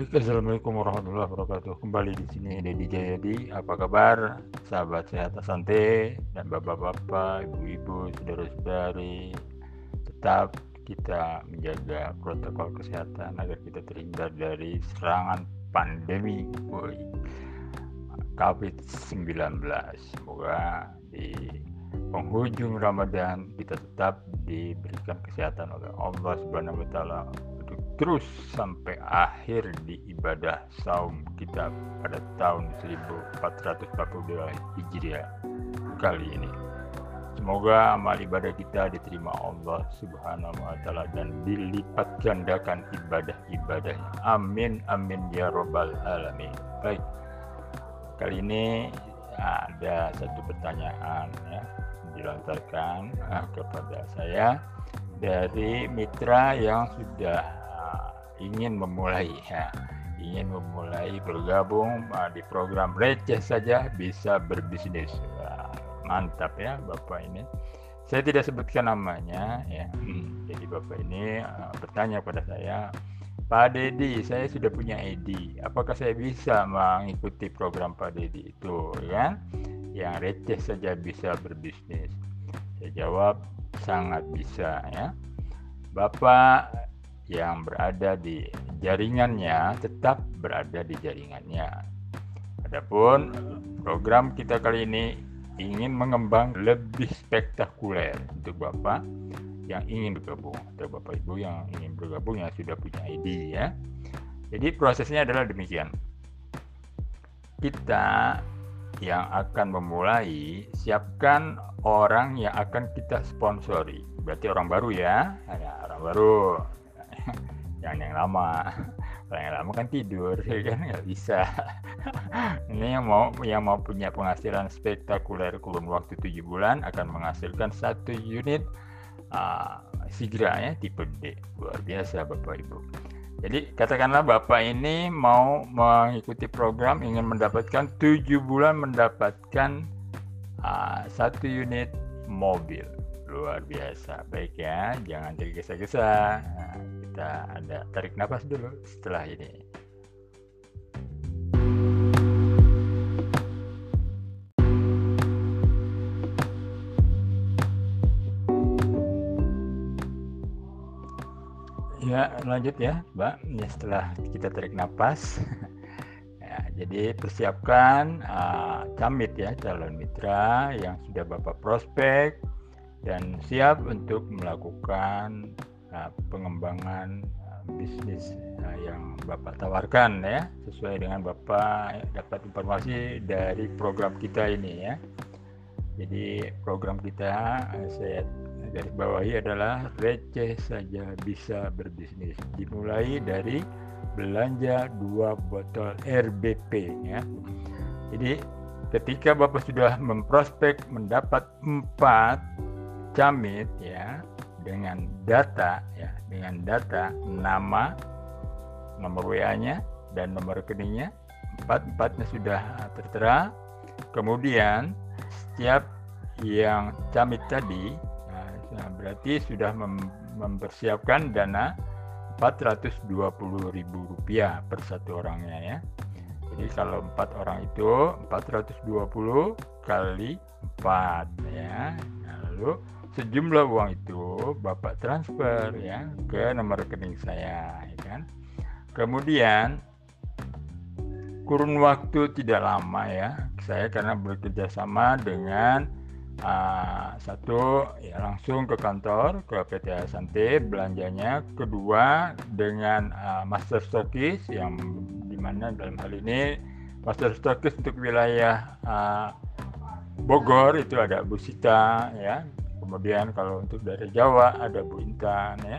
Baik, Assalamualaikum warahmatullahi wabarakatuh. Kembali di sini Dedi Jayadi. Apa kabar, sahabat sehat Asante dan bapak-bapak, ibu-ibu, saudara-saudari? Tetap kita menjaga protokol kesehatan agar kita terhindar dari serangan pandemi COVID-19. Semoga di penghujung Ramadan kita tetap diberikan kesehatan oleh Allah taala terus sampai akhir di ibadah saum kita pada tahun 1442 Hijriah kali ini. Semoga amal ibadah kita diterima Allah Subhanahu wa taala dan dilipat gandakan ibadah-ibadahnya. Amin amin ya robbal alamin. Baik. Kali ini ada satu pertanyaan ya dilontarkan uh, kepada saya dari mitra yang sudah ingin memulai ya, ingin memulai bergabung uh, di program receh saja bisa berbisnis. Wah, mantap ya Bapak ini. Saya tidak sebutkan namanya ya. Hmm, jadi Bapak ini uh, bertanya pada saya, Pak Dedi, saya sudah punya ID. Apakah saya bisa mengikuti program Pak Dedi itu ya? Yang receh saja bisa berbisnis. Saya jawab sangat bisa ya. Bapak yang berada di jaringannya tetap berada di jaringannya. Adapun program kita kali ini ingin mengembang lebih spektakuler untuk Bapak yang ingin bergabung atau Bapak Ibu yang ingin bergabung yang sudah punya ID ya. Jadi prosesnya adalah demikian. Kita yang akan memulai siapkan orang yang akan kita sponsori. Berarti orang baru ya, ya orang baru jangan yang lama. Kalau yang lama kan tidur ya kan? Nggak bisa. Ini yang mau yang mau punya penghasilan spektakuler kurun waktu tujuh bulan akan menghasilkan satu unit uh, Sigra ya tipe D. Luar biasa bapak ibu. Jadi katakanlah bapak ini mau mengikuti program ingin mendapatkan tujuh bulan mendapatkan uh, satu unit mobil luar biasa. Baik ya jangan tergesa-gesa nah, kita ada tarik nafas dulu setelah ini. Ya lanjut ya mbak. Ya setelah kita tarik nafas. Ya, jadi persiapkan uh, camit ya calon mitra yang sudah bapak prospek dan siap untuk melakukan uh, pengembangan uh, bisnis uh, yang Bapak tawarkan ya sesuai dengan Bapak dapat informasi dari program kita ini ya. Jadi program kita uh, saya garis bawahi adalah receh saja bisa berbisnis. Dimulai dari belanja dua botol RBP ya. Jadi ketika Bapak sudah memprospek mendapat empat Jamit ya dengan data ya dengan data nama nomor WA-nya dan nomor rekeningnya empat empatnya sudah tertera. Kemudian setiap yang camit tadi nah, berarti sudah mem mempersiapkan dana Rp420.000 per satu orangnya ya. Jadi kalau empat orang itu 420 kali 4 ya. Nah, lalu sejumlah uang itu Bapak transfer ya ke nomor rekening saya ya kan. Kemudian kurun waktu tidak lama ya saya karena bekerja sama dengan uh, satu ya langsung ke kantor ke PT Asante belanjanya kedua dengan uh, master stokis yang di mana dalam hal ini master stokis untuk wilayah uh, Bogor itu ada Bu Sita ya kemudian kalau untuk daerah Jawa ada Bu Intan ya.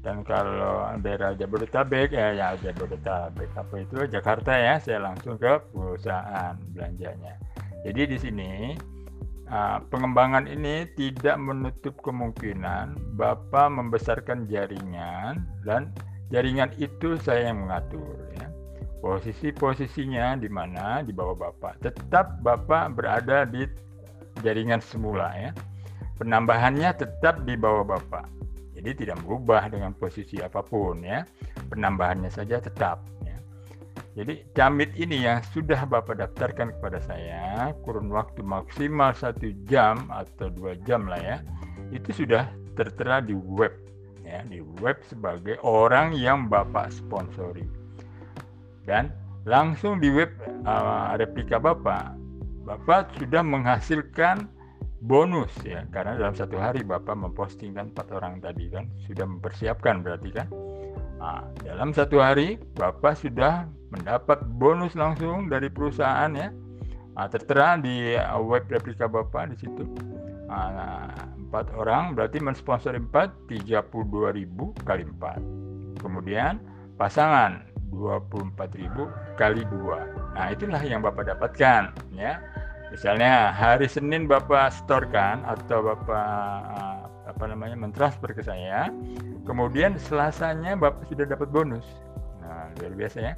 Dan kalau daerah Jabodetabek ya ya Jabodetabek. Apa itu? Jakarta ya. Saya langsung ke perusahaan belanjanya. Jadi di sini uh, pengembangan ini tidak menutup kemungkinan Bapak membesarkan jaringan dan jaringan itu saya yang mengatur ya. Posisi-posisinya di mana? Di bawah Bapak. Tetap Bapak berada di jaringan semula ya penambahannya tetap di bawah Bapak. Jadi tidak berubah dengan posisi apa pun ya. Penambahannya saja tetap ya. Jadi camit ini yang sudah Bapak daftarkan kepada saya kurun waktu maksimal satu jam atau dua jam lah ya, itu sudah tertera di web ya di web sebagai orang yang Bapak sponsori dan langsung di web uh, replika Bapak Bapak sudah menghasilkan bonus ya. Karena dalam satu hari Bapak mempostingkan empat orang tadi kan? Sudah mempersiapkan berarti kan? Nah, dalam satu hari Bapak sudah mendapat bonus langsung dari perusahaan ya. Nah, tertera di uh, web replika Bapak di situ. Nah, empat orang berarti mensponsori empat 32.000 kali empat. Kemudian pasangan 24.000 kali dua. Nah itulah yang Bapak dapatkan ya Misalnya hari Senin Bapak storekan atau Bapak uh, apa namanya mentransfer ke saya, kemudian Selasanya Bapak sudah dapat bonus. Nah, luar biasa ya.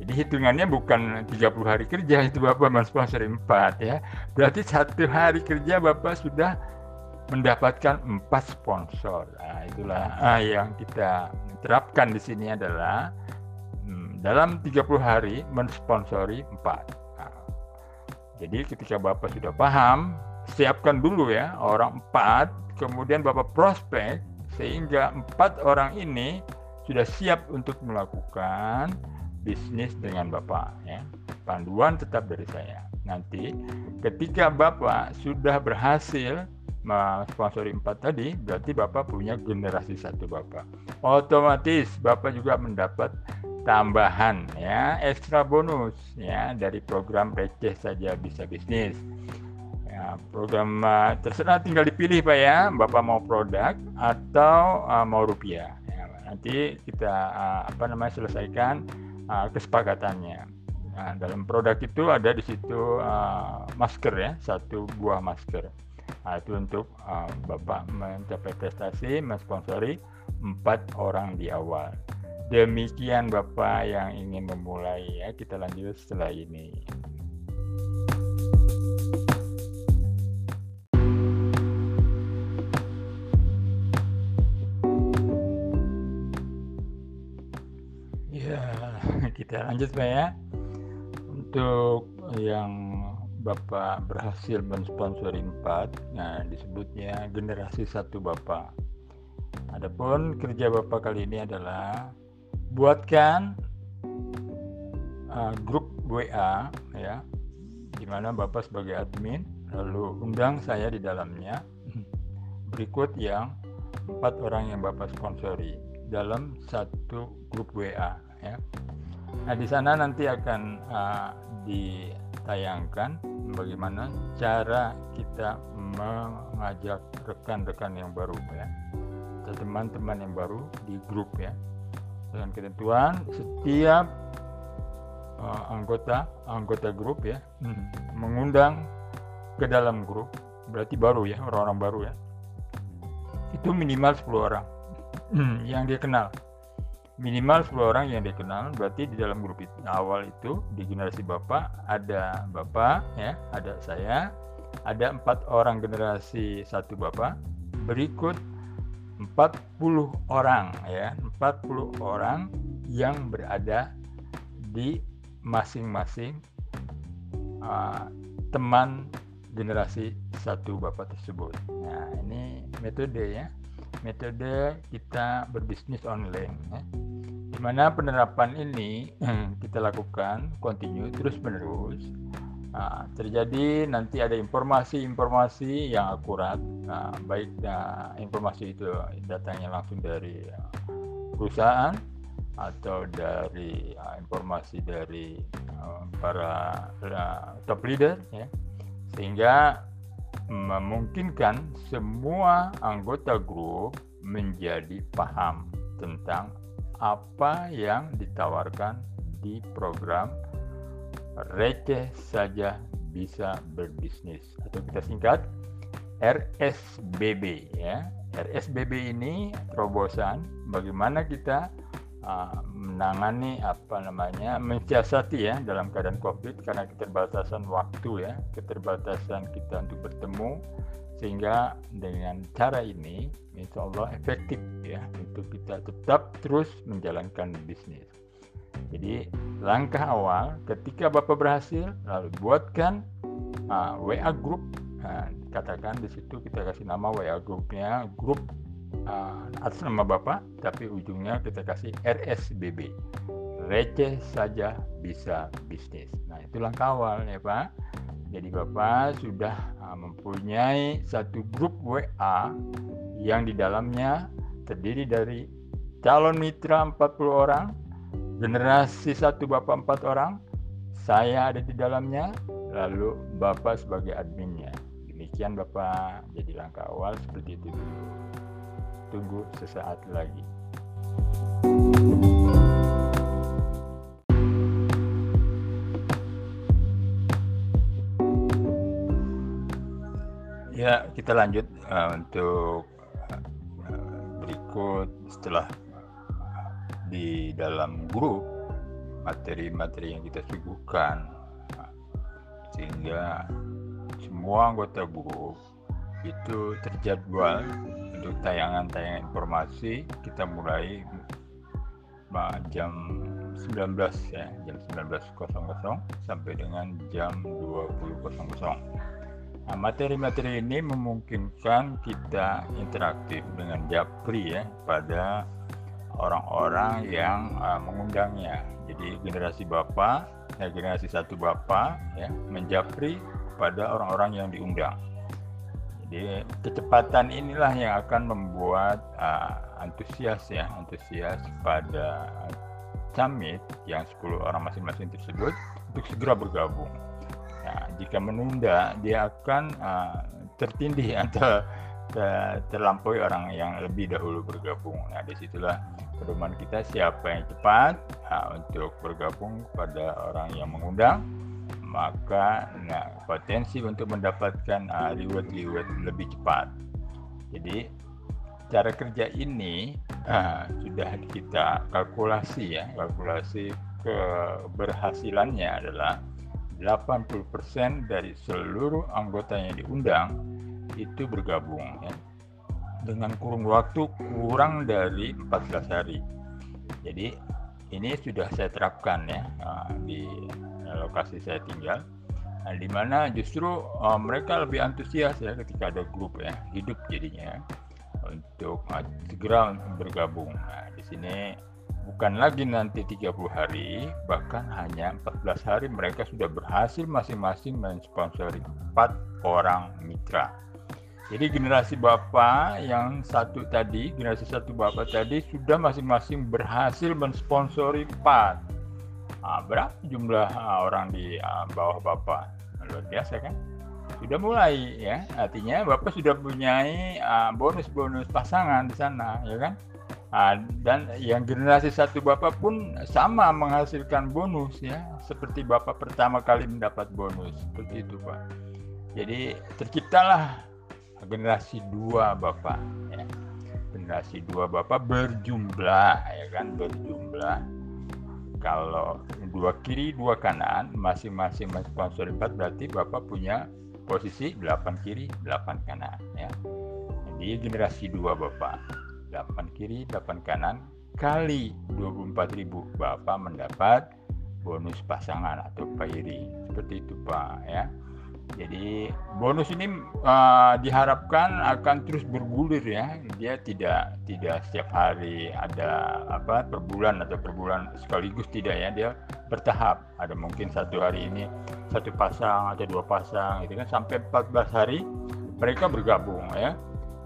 Jadi hitungannya bukan 30 hari kerja itu Bapak mensponsori 4 ya. Berarti satu hari kerja Bapak sudah mendapatkan 4 sponsor. Nah, itulah ah, yang kita terapkan di sini adalah hmm, dalam 30 hari mensponsori 4. Jadi ketika Bapak sudah paham, siapkan dulu ya orang empat, kemudian Bapak prospek sehingga empat orang ini sudah siap untuk melakukan bisnis dengan Bapak ya. Panduan tetap dari saya. Nanti ketika Bapak sudah berhasil sponsori empat tadi, berarti Bapak punya generasi satu Bapak. Otomatis Bapak juga mendapat tambahan ya ekstra bonus ya dari program receh saja bisa bisnis. Ya, program uh, terserah tinggal dipilih pak ya bapak mau produk atau uh, mau rupiah. Ya, nanti kita uh, apa namanya selesaikan uh, kesepakatannya. Nah, dalam produk itu ada di situ uh, masker ya satu buah masker. Nah, itu untuk uh, bapak mencapai prestasi mensponsori empat orang di awal Demikian Bapak yang ingin memulai ya. Kita lanjut setelah ini. Ya, kita lanjut Pak ya. Untuk yang Bapak berhasil mensponsori 4, nah disebutnya generasi satu Bapak. Adapun kerja Bapak kali ini adalah buatkan uh, grup WA ya di mana Bapak sebagai admin lalu undang saya di dalamnya berikut yang empat orang yang Bapak sponsori dalam satu grup WA ya. Nah di sana nanti akan uh, ditayangkan bagaimana cara kita mengajak rekan-rekan yang baru ya teman-teman yang baru di grup ya dengan ketentuan setiap uh, anggota anggota grup ya hmm, mengundang ke dalam grup berarti baru ya orang-orang baru ya. Itu minimal 10 orang hmm, yang dia kenal. Minimal 10 orang yang dia kenal berarti di dalam grup itu, awal itu di generasi bapak ada bapak ya ada saya ada empat orang generasi satu bapak. Berikut 40 orang ya. 40 orang yang berada di masing-masing uh, teman generasi satu bapak tersebut. Nah ini metode ya. Metode kita berbisnis online ya. di mana penerapan ini kita lakukan continue terus menerus Nah, terjadi nanti ada informasi-informasi yang akurat, nah, baik nah, informasi itu datangnya langsung dari uh, perusahaan atau dari uh, informasi dari uh, para uh, top leader, ya, sehingga memungkinkan semua anggota grup menjadi paham tentang apa yang ditawarkan di program receh saja bisa berbisnis atau kita singkat RSBB ya. RSBB ini terobosan bagaimana kita uh, menangani apa namanya mensiasati ya dalam keadaan Covid karena keterbatasan waktu ya, keterbatasan kita untuk bertemu sehingga dengan cara ini insya Allah efektif ya untuk kita tetap terus menjalankan bisnis. Jadi langkah awal ketika Bapak berhasil lalu buatkan uh, WA group. Nah, katakan di situ kita kasih nama WA grupnya grup uh, atas nama Bapak tapi ujungnya kita kasih RSBB receh saja bisa bisnis. Nah itu langkah awal ya Pak. Jadi Bapak sudah uh, mempunyai satu grup WA yang di dalamnya terdiri dari calon mitra 40 orang generasi satu Bapak empat orang saya ada di dalamnya lalu Bapak sebagai adminnya. Demikian Bapak jadi langkah awal seperti itu dulu. Tunggu sesaat lagi. Ya kita lanjut uh, untuk uh, berikut setelah di dalam grup materi-materi yang kita suguhkan sehingga semua anggota grup itu terjadwal untuk tayangan-tayangan informasi. Kita mulai jam 19 ya jam 19.00 sampai dengan jam 20.00 nah, materi-materi ini memungkinkan kita interaktif dengan Japri ya pada orang-orang yang uh, mengundangnya. Jadi generasi bapak ya generasi satu bapak ya menjapri pada orang-orang yang diundang. Jadi kecepatan inilah yang akan membuat uh, antusias ya antusias pada summit yang 10 orang masing-masing tersebut untuk segera bergabung. Nah, jika menunda dia akan uh, tertindih atau terlampaui orang yang lebih dahulu bergabung. Nah, di situlah pedoman kita siapa yang cepat nah, untuk bergabung pada orang yang mengundang, maka nah, potensi untuk mendapatkan uh, reward-reward lebih cepat. Jadi cara kerja ini uh, sudah kita kalkulasi ya, kalkulasi keberhasilannya adalah 80% dari seluruh anggota yang diundang itu bergabung ya, dengan kurun waktu kurang dari 14 hari. Jadi ini sudah saya terapkan ya uh, di lokasi saya tinggal. Nah, di mana justru uh, mereka lebih antusias ya ketika ada grup ya hidup jadinya untuk segera bergabung. Nah, di sini bukan lagi nanti 30 hari, bahkan hanya 14 hari mereka sudah berhasil masing-masing mensponsori 4 orang mitra. Jadi generasi bapak yang satu tadi, generasi satu bapak tadi sudah masing-masing berhasil mensponsori empat. Nah, berapa jumlah uh, orang di uh, bawah bapak? Luar biasa kan? Sudah mulai ya, artinya bapak sudah punya bonus-bonus uh, pasangan di sana, ya kan? Nah, dan yang generasi satu bapak pun sama menghasilkan bonus ya, seperti bapak pertama kali mendapat bonus, seperti itu pak. Jadi terciptalah generasi dua bapak. Ya. generasi dua bapak berjumlah ya kan? Berjumlah. Kalau dua kiri dua kanan masing-masing sponsor empat berarti bapak punya posisi 8 kiri 8 kanan ya. Jadi generasi dua bapak. 8 kiri 8 kanan kali 24.000 bapak mendapat bonus pasangan atau pairing. Seperti itu pak ya jadi bonus ini uh, diharapkan akan terus bergulir ya. Dia tidak tidak setiap hari ada apa per bulan atau per bulan sekaligus tidak ya. Dia bertahap. Ada mungkin satu hari ini satu pasang atau dua pasang itu kan sampai 14 hari mereka bergabung ya.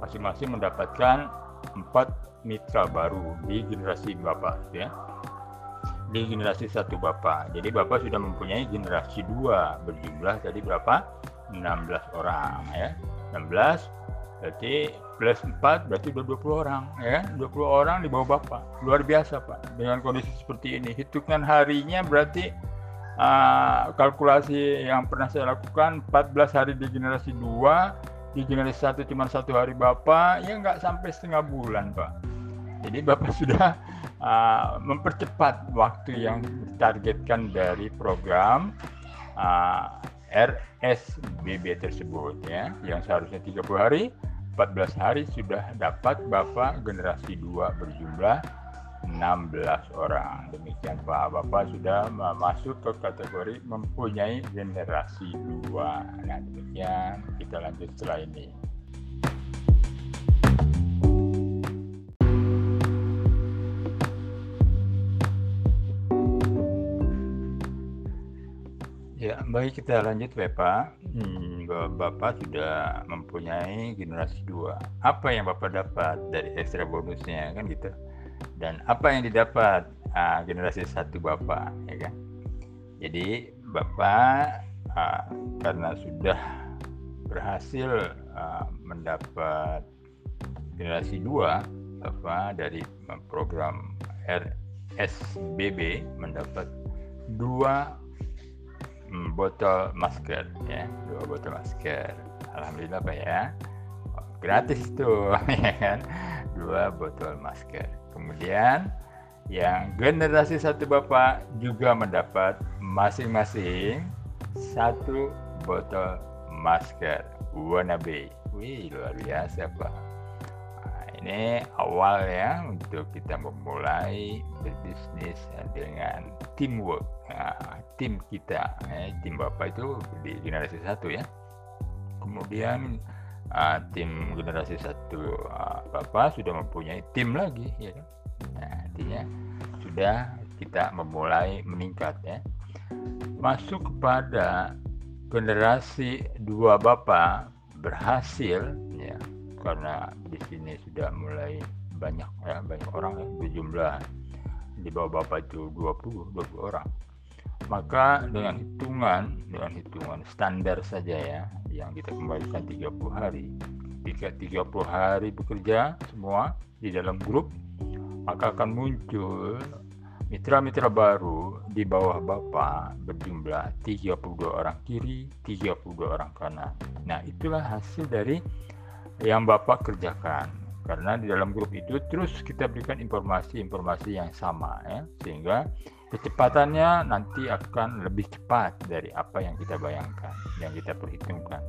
Masing-masing mendapatkan empat mitra baru di generasi Bapak ya di generasi satu bapak. Jadi bapak sudah mempunyai generasi dua berjumlah tadi berapa? 16 orang ya. 16 berarti plus 4 berarti udah 20 orang ya. 20 orang di bawah bapak. Luar biasa pak. Dengan kondisi seperti ini. Hitungan harinya berarti uh, kalkulasi yang pernah saya lakukan 14 hari di generasi dua di generasi satu cuma satu hari bapak ya nggak sampai setengah bulan pak jadi bapak sudah uh, mempercepat waktu yang ditargetkan dari program uh, RSBB tersebut ya yang seharusnya 30 hari 14 hari sudah dapat Bapak generasi 2 berjumlah 16 orang. Demikian Pak, Bapak sudah masuk ke kategori mempunyai generasi dua. Nah demikian kita lanjut setelah ini. Ya, baik kita lanjut Bapak. Hmm, Bapak sudah mempunyai generasi dua. Apa yang Bapak dapat dari ekstra bonusnya kan gitu? Dan apa yang didapat uh, generasi satu Bapak, ya kan? Jadi Bapak uh, karena sudah berhasil uh, mendapat generasi dua, Bapak dari program RSBB mendapat dua botol masker ya. Dua botol masker. Alhamdulillah pak ya. Gratis tuh ya kan? Dua botol masker. Kemudian yang generasi satu bapak juga mendapat masing-masing satu botol masker. Warna B wih luar biasa pak ini awal ya untuk kita memulai berbisnis dengan teamwork. Nah, tim kita eh, tim bapak itu di generasi satu ya. Kemudian uh, tim generasi satu uh, bapak sudah mempunyai tim lagi ya kan? Nah, artinya sudah kita memulai meningkat ya. Masuk kepada generasi dua bapak berhasil ya karena di sini sudah mulai banyak ya banyak orang ya berjumlah. Di bawah bapak itu 20 20 orang. Maka dengan hitungan dengan hitungan standar saja ya yang kita kembalikan 30 hari. Jika 30 hari bekerja semua di dalam grup maka akan muncul mitra-mitra baru di bawah Bapak berjumlah 32 orang kiri, 32 orang kanan. Nah, itulah hasil dari yang Bapak kerjakan. Karena di dalam grup itu terus kita berikan informasi-informasi yang sama ya. Sehingga kecepatannya nanti akan lebih cepat dari apa yang kita bayangkan yang kita perhitungkan.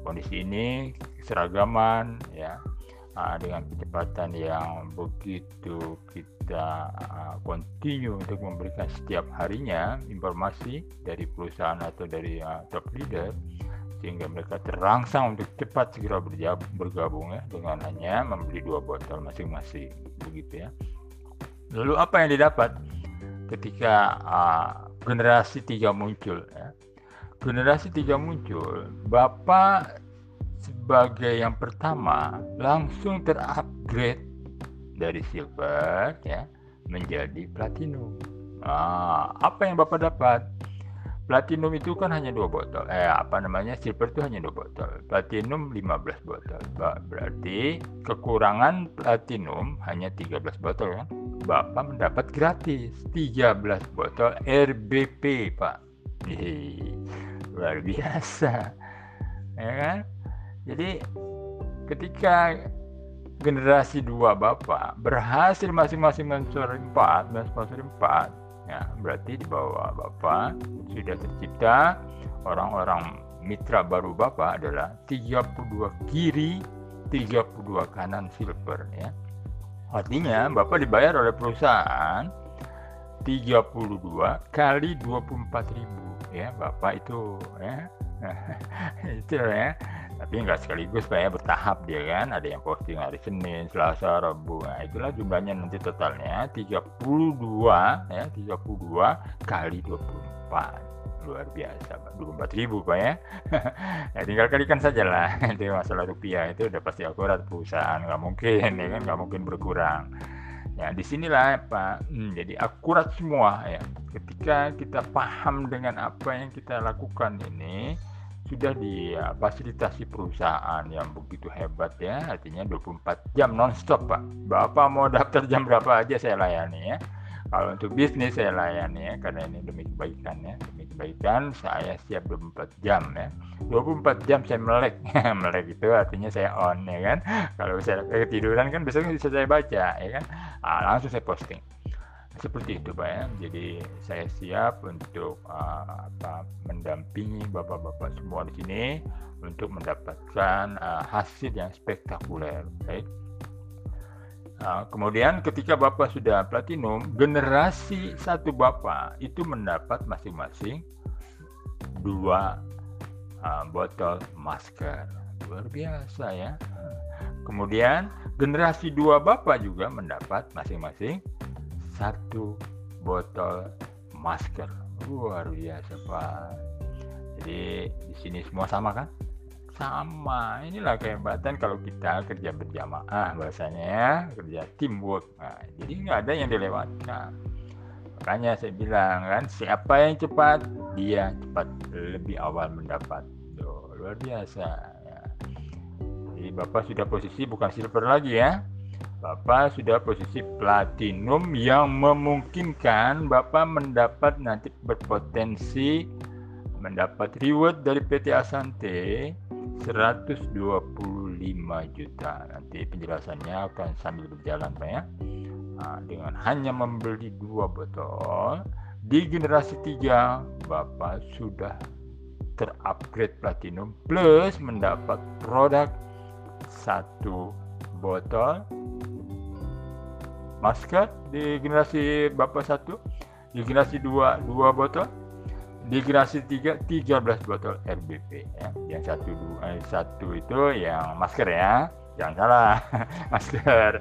Kondisi ini seragaman ya. Uh, dengan kecepatan yang begitu kita uh, continue untuk memberikan setiap harinya informasi dari perusahaan atau dari top leader sehingga mereka terangsang untuk cepat segera bergabung ya dengan hanya membeli dua botol masing-masing begitu ya. Lalu apa yang didapat ketika uh, generasi tiga muncul ya? Generasi tiga muncul, Bapak sebagai yang pertama langsung terupgrade dari silver ya menjadi platinum. Nah, apa yang Bapak dapat? Platinum itu kan hanya dua botol. Eh, apa namanya? Silver itu hanya dua botol. Platinum 15 botol. Berarti kekurangan platinum hanya 13 botol kan? Bapak mendapat gratis 13 botol RBP, Pak. Hei, luar biasa. Ya kan? Jadi ketika generasi dua Bapak berhasil masing-masing mensuri 4, mensuri 4 Ya, berarti di bawah Bapak sudah tercipta orang-orang mitra baru Bapak adalah 32 kiri, 32 kanan silver ya. Artinya Bapak dibayar oleh perusahaan 32 kali 24 ribu ya. Bapak itu ya. Itu ya tapi nggak sekaligus pak ya bertahap dia kan. Ada yang posting hari Senin Selasa Rabu. Nah itulah jumlahnya nanti totalnya. 32 ya 32 kali 24 luar biasa pak. 24 ribu pak ya. Ya tinggal kalikan saja lah itu masalah rupiah itu udah pasti akurat perusahaan. Nggak mungkin ya kan? Nggak mungkin berkurang. Ya, di sinilah Pak, hmm, jadi akurat semua ya. Ketika kita paham dengan apa yang kita lakukan ini, sudah difasilitasi perusahaan yang begitu hebat ya artinya 24 jam nonstop pak. Bapak mau daftar jam berapa aja saya layani ya. Kalau untuk bisnis saya layani ya karena ini demi kebaikan ya demi kebaikan saya siap 24 jam ya. 24 jam saya melek melek itu artinya saya on ya kan. Kalau saya ketiduran kan besoknya bisa saya baca ya kan. Nah, langsung saya posting seperti itu Pak ya. Jadi saya siap untuk uh, mendampingi bapak-bapak semua di sini untuk mendapatkan uh, hasil yang spektakuler. Baik. Nah, kemudian ketika Bapak sudah platinum, generasi satu Bapak itu mendapat masing-masing dua uh, botol masker. Luar biasa ya. Kemudian generasi dua Bapak juga mendapat masing-masing satu botol masker. Luar biasa Pak. Jadi di sini semua sama kan? sama inilah kehebatan kalau kita kerja berjamaah bahasanya ya kerja teamwork nah, jadi nggak ada yang dilewatkan makanya saya bilang kan siapa yang cepat dia cepat lebih awal mendapat Tuh, luar biasa ya. jadi bapak sudah posisi bukan silver lagi ya Bapak sudah posisi platinum yang memungkinkan Bapak mendapat nanti berpotensi mendapat reward dari PT Asante 125 juta. Nanti penjelasannya akan sambil berjalan Pak ya. Nah, dengan hanya membeli dua botol di generasi 3 Bapak sudah terupgrade platinum plus mendapat produk satu botol masker di generasi Bapak satu di generasi 2 dua botol di generasi 3 13 botol RBP ya. Yang satu eh, satu itu yang masker ya. Jangan salah, masker.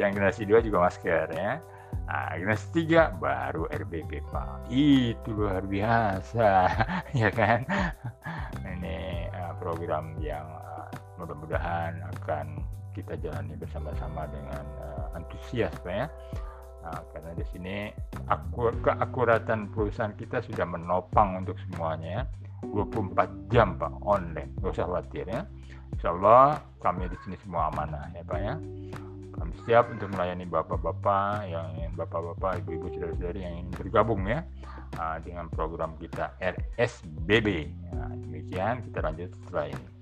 Yang generasi 2 juga masker ya. Nah, generasi 3 baru RBP Pak. Itu luar biasa ya kan. Ini uh, program yang uh, mudah-mudahan akan kita jalani bersama-sama dengan uh, antusias ya. Nah, karena di sini akur, keakuratan perusahaan kita sudah menopang untuk semuanya 24 jam Pak online. Nggak usah khawatir ya. Insya Allah kami di sini semua amanah ya Pak ya. Kami siap untuk melayani bapak-bapak yang bapak-bapak ibu-ibu saudara-saudari yang ingin bergabung ya nah, dengan program kita RSBB nah, demikian kita lanjut setelah ini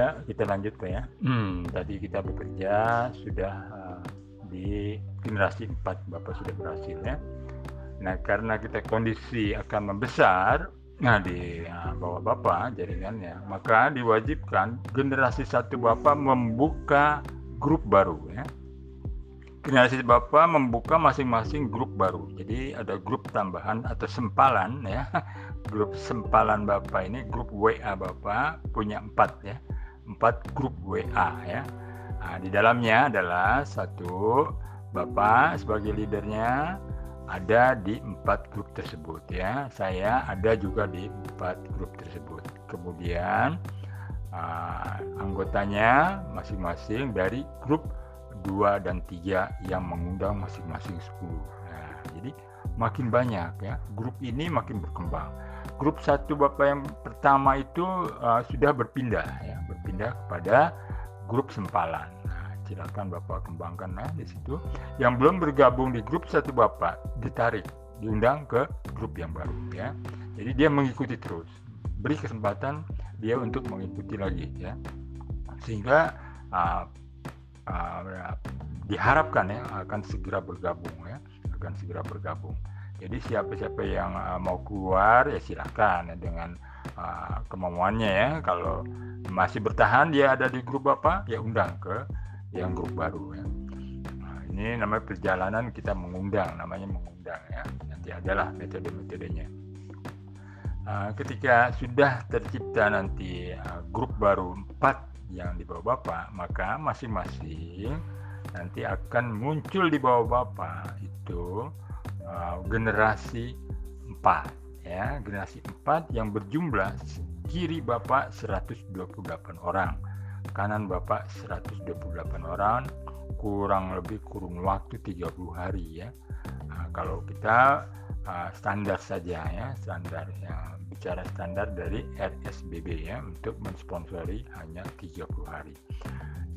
Ya, kita lanjut Pak ya. Hmm, tadi kita bekerja sudah uh, di generasi 4 Bapak sudah berhasil ya. Nah, karena kita kondisi akan membesar, nah di uh, bawah Bapak jaringannya, maka diwajibkan generasi satu Bapak membuka grup baru ya. Generasi Bapak membuka masing-masing grup baru. Jadi ada grup tambahan atau sempalan ya. Grup sempalan Bapak ini grup WA Bapak punya empat ya empat grup WA ya. Nah, di dalamnya adalah satu Bapak sebagai leadernya ada di empat grup tersebut ya. Saya ada juga di empat grup tersebut. Kemudian uh, anggotanya masing-masing dari grup 2 dan 3 yang mengundang masing-masing 10. Nah, jadi makin banyak ya. Grup ini makin berkembang grup satu bapak yang pertama itu uh, sudah berpindah ya berpindah kepada grup sempalan. Nah, silakan bapak kembangkan nah, di situ. Yang belum bergabung di grup satu bapak ditarik diundang ke grup yang baru ya. Jadi dia mengikuti terus beri kesempatan dia untuk mengikuti lagi ya. Sehingga uh, uh, diharapkan ya akan segera bergabung ya akan segera bergabung jadi siapa-siapa yang uh, mau keluar ya silakan ya, dengan uh, kemauannya ya. Kalau masih bertahan dia ada di grup apa ya undang ke yang grup baru ya. Nah, ini namanya perjalanan kita mengundang, namanya mengundang ya. Nanti adalah metode-metodenya. Uh, ketika sudah tercipta nanti uh, grup baru 4 yang di bawah Bapak, maka masing-masing nanti akan muncul di bawah Bapak itu uh, generasi 4 ya. Generasi 4 yang berjumlah kiri Bapak 128 orang kanan Bapak 128 orang kurang lebih kurun waktu 30 hari ya. Nah, kalau kita uh, standar saja ya. Standar yang bicara standar dari RSBB ya untuk mensponsori hanya 30 hari.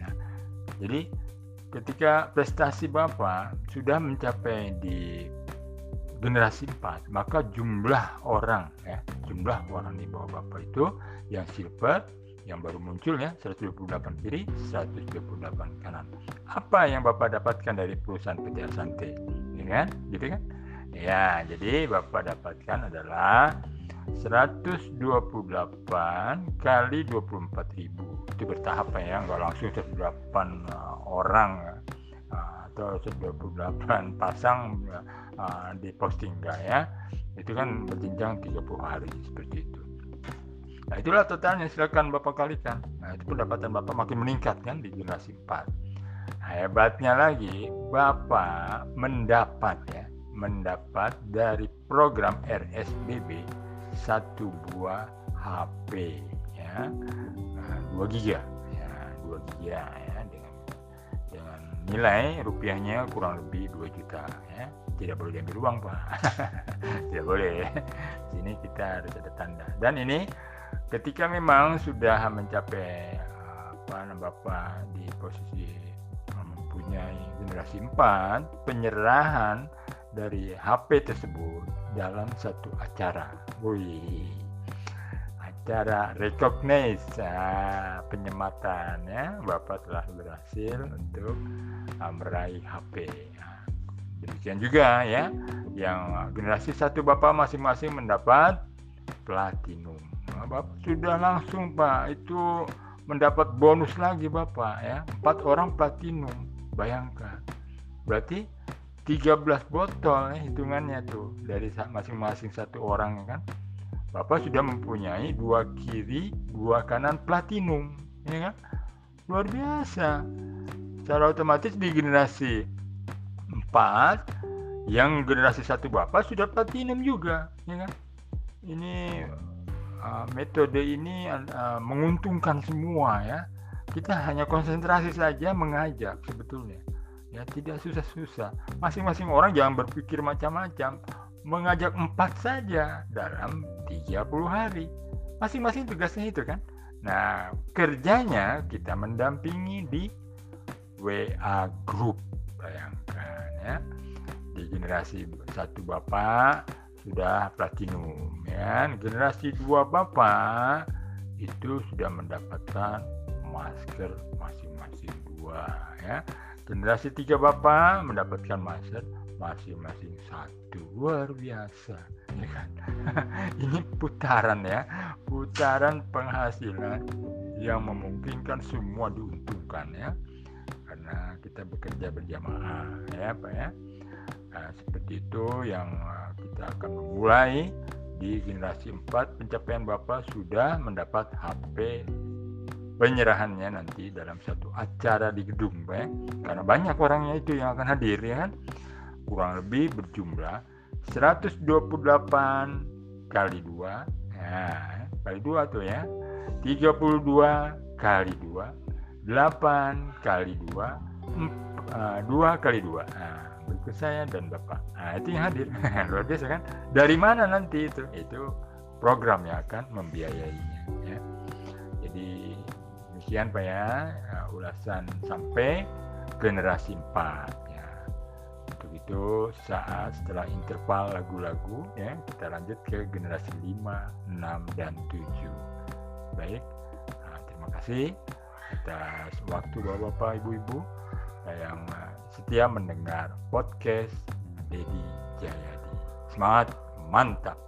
Nah, jadi ketika prestasi Bapak sudah mencapai di generasi 4 maka jumlah orang ya jumlah orang di bawah bapak itu yang silver yang baru muncul ya 128 kiri 128 kanan. Apa yang bapak dapatkan dari perusahaan PT Asante ya kan? Gitu kan? Ya, jadi Bapak dapatkan adalah 128 kali 24.000 itu bertahap ya nggak langsung 128 uh, orang atau 128 pasang uh, di posting ya. Itu kan berjenjang 30 hari seperti itu. Nah itulah totalnya. Silakan Bapak kalikan. Nah itu pendapatan Bapak makin meningkat kan di generasi 4 nah, hebatnya lagi Bapak mendapat ya mendapat dari program RSBB satu buah HP ya. Nah, 2 giga ya 2 giga nilai rupiahnya kurang lebih 2 juta ya. Tidak boleh diambil uang pak. Tidak boleh. Sini kita harus ada tanda. Dan ini ketika memang sudah mencapai apa bapak di posisi mempunyai generasi 4 penyerahan dari HP tersebut dalam satu acara. Wih, acara recognize nah, penyematan ya, Bapak telah berhasil untuk uh, meraih HP. Nah, demikian juga ya, yang generasi satu Bapak masing-masing mendapat platinum. Nah, Bapak sudah langsung Pak itu mendapat bonus lagi Bapak ya, empat orang platinum. Bayangkan, berarti 13 botol ya, hitungannya tuh dari masing-masing satu orang ya kan Bapak sudah mempunyai dua kiri dua kanan platinum ya kan? Luar biasa. Secara otomatis di generasi 4 yang generasi satu Bapak sudah platinum juga ya kan? Ini uh, metode ini uh, menguntungkan semua ya. Kita hanya konsentrasi saja mengajak sebetulnya. Ya tidak susah-susah. Masing-masing orang jangan berpikir macam-macam mengajak empat saja dalam 30 hari. Masing-masing tugasnya itu kan. Nah kerjanya kita mendampingi di WA group. Bayangkan ya. Di generasi satu bapak sudah platinum ya. Generasi dua bapak itu sudah mendapatkan masker masing-masing dua ya. Generasi tiga bapak mendapatkan master masing-masing satu luar biasa. Kan ini putaran ya. Putaran penghasilan yang memungkinkan semua diuntungkan ya. Karena kita bekerja berjamaah ya pak ya. Nah, seperti itu yang uh, kita akan memulai di generasi 4 pencapaian Bapak sudah mendapat HP penyerahannya nanti dalam satu acara di gedung ya. karena banyak orangnya itu yang akan hadir ya kan kurang lebih berjumlah 128 kali 2 ya kali 2 tuh ya. 32 kali 2 8 kali 2 2 kali 2 nah, berikut saya dan Bapak. Nah itu yang hadir. Luar biasa kan? Dari mana nanti itu? Itu program yang akan membiayainya ya. Jadi demikian Pak ya uh, ulasan sampai generasi 4 ya. Untuk itu saat setelah interval lagu-lagu ya kita lanjut ke generasi 5, 6 dan 7. Baik. Nah, terima kasih atas waktu Bapak-bapak, Ibu-ibu yang uh, setia mendengar podcast Dedi Jayadi. Semangat, mantap.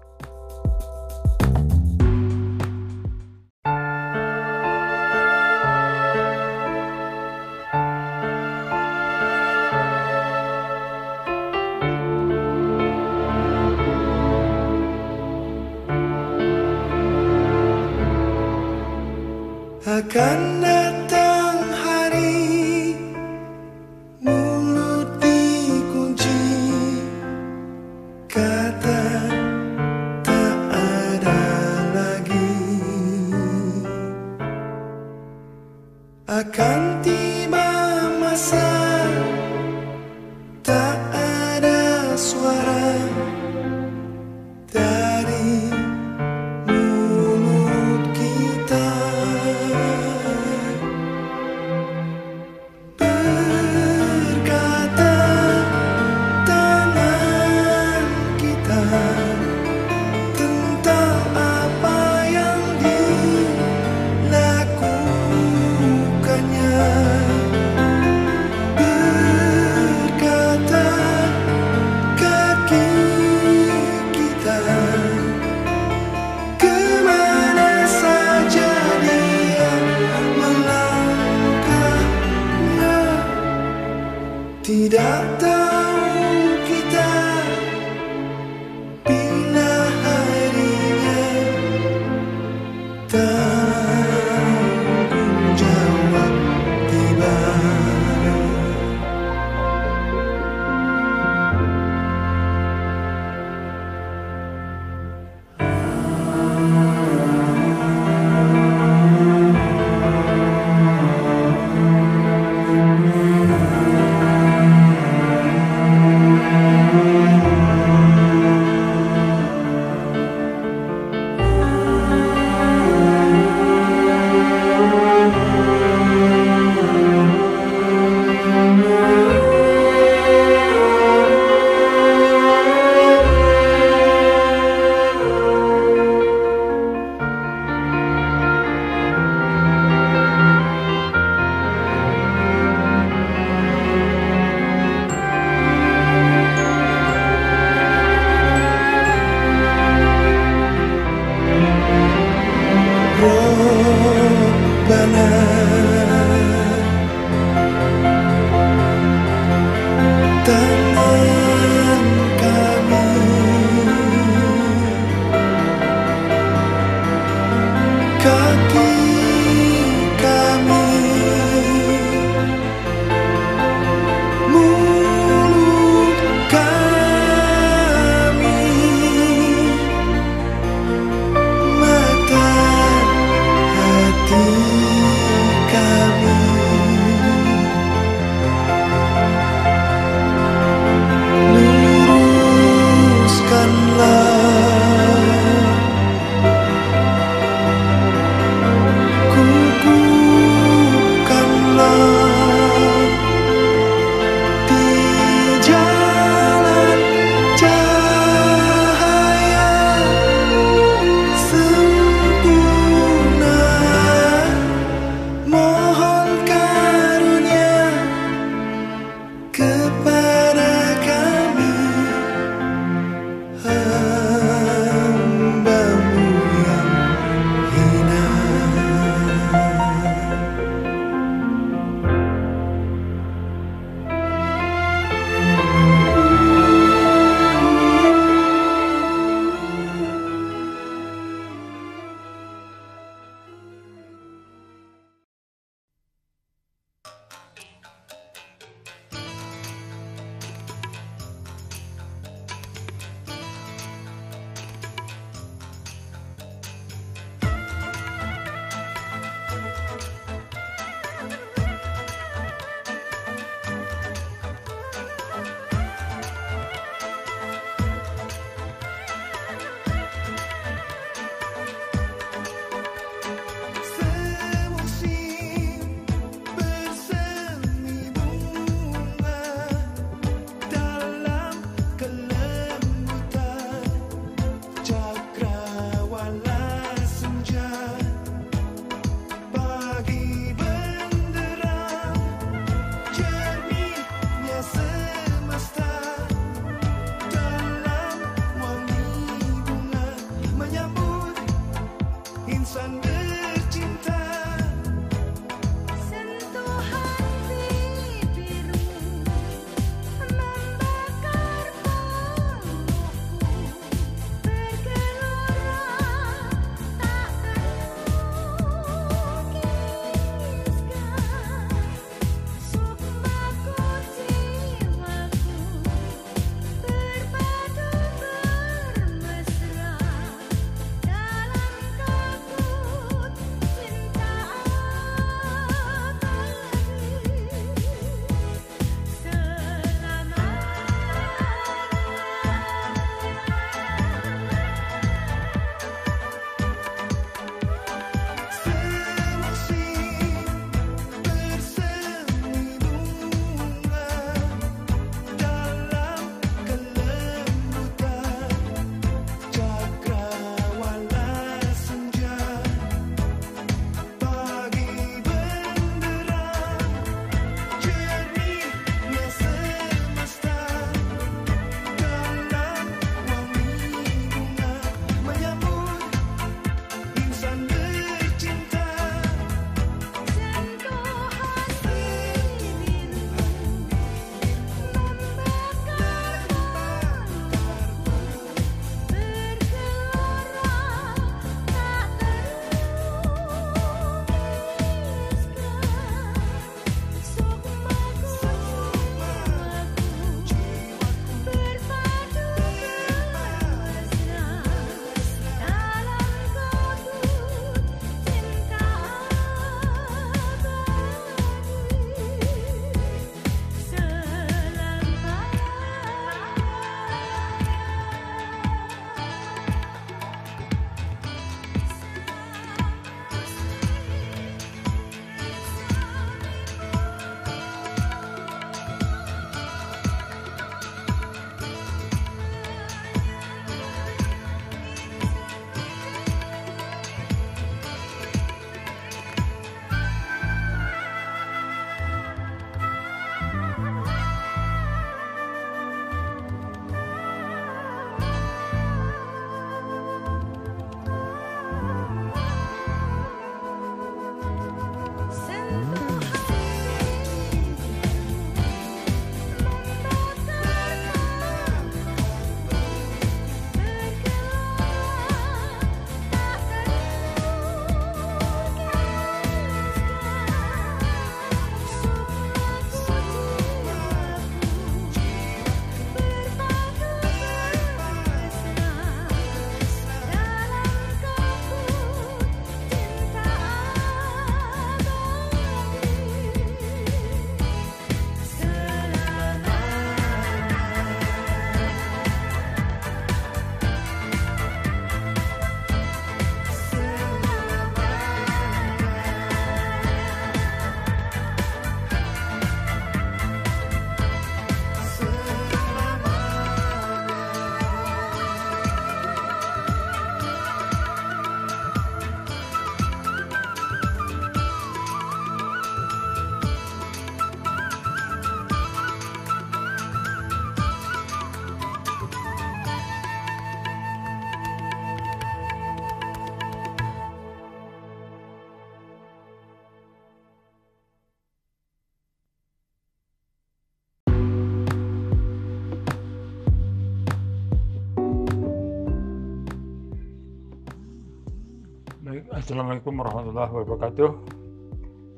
Assalamualaikum warahmatullahi wabarakatuh.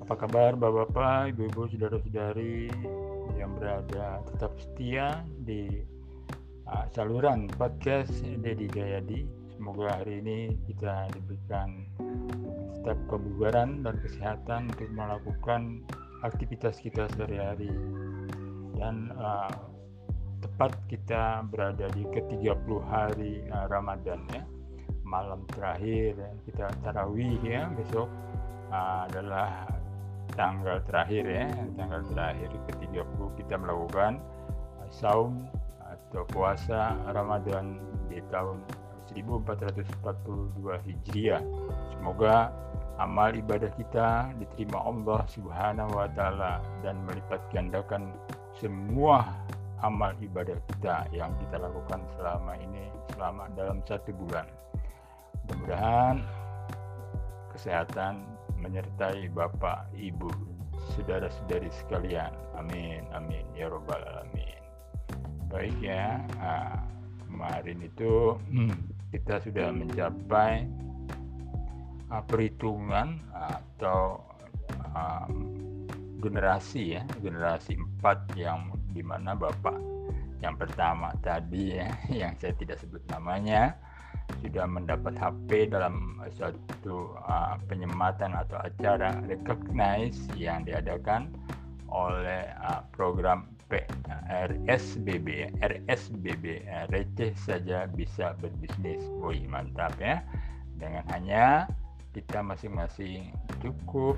Apa kabar Bapak-bapak, Ibu-ibu, saudara-saudari yang berada tetap setia di uh, saluran podcast Dedi Jayadi. Semoga hari ini kita diberikan tetap kebugaran dan kesehatan untuk melakukan aktivitas kita sehari-hari. Dan uh, tepat kita berada di ke-30 hari uh, Ramadan ya malam terakhir kita tarawih ya besok uh, adalah tanggal terakhir ya tanggal terakhir ke-30 kita melakukan uh, saum atau puasa Ramadan di tahun 1442 Hijriah. Semoga amal ibadah kita diterima Allah Subhanahu wa taala dan melipat gandakan semua amal ibadah kita yang kita lakukan selama ini selama dalam satu bulan Mudah-mudahan kesehatan menyertai Bapak, Ibu, saudara-saudari sekalian. Amin, amin, ya robbal alamin. Baik ya, nah, kemarin itu hmm, kita sudah mencapai uh, perhitungan atau um, generasi ya, generasi empat yang di mana Bapak yang pertama tadi ya, yang saya tidak sebut namanya, sudah mendapat HP dalam suatu uh, penyematan atau acara recognize yang diadakan oleh uh, program RSBB RSBB receh saja bisa berbisnis. Woi mantap ya. Dengan hanya kita masing-masing cukup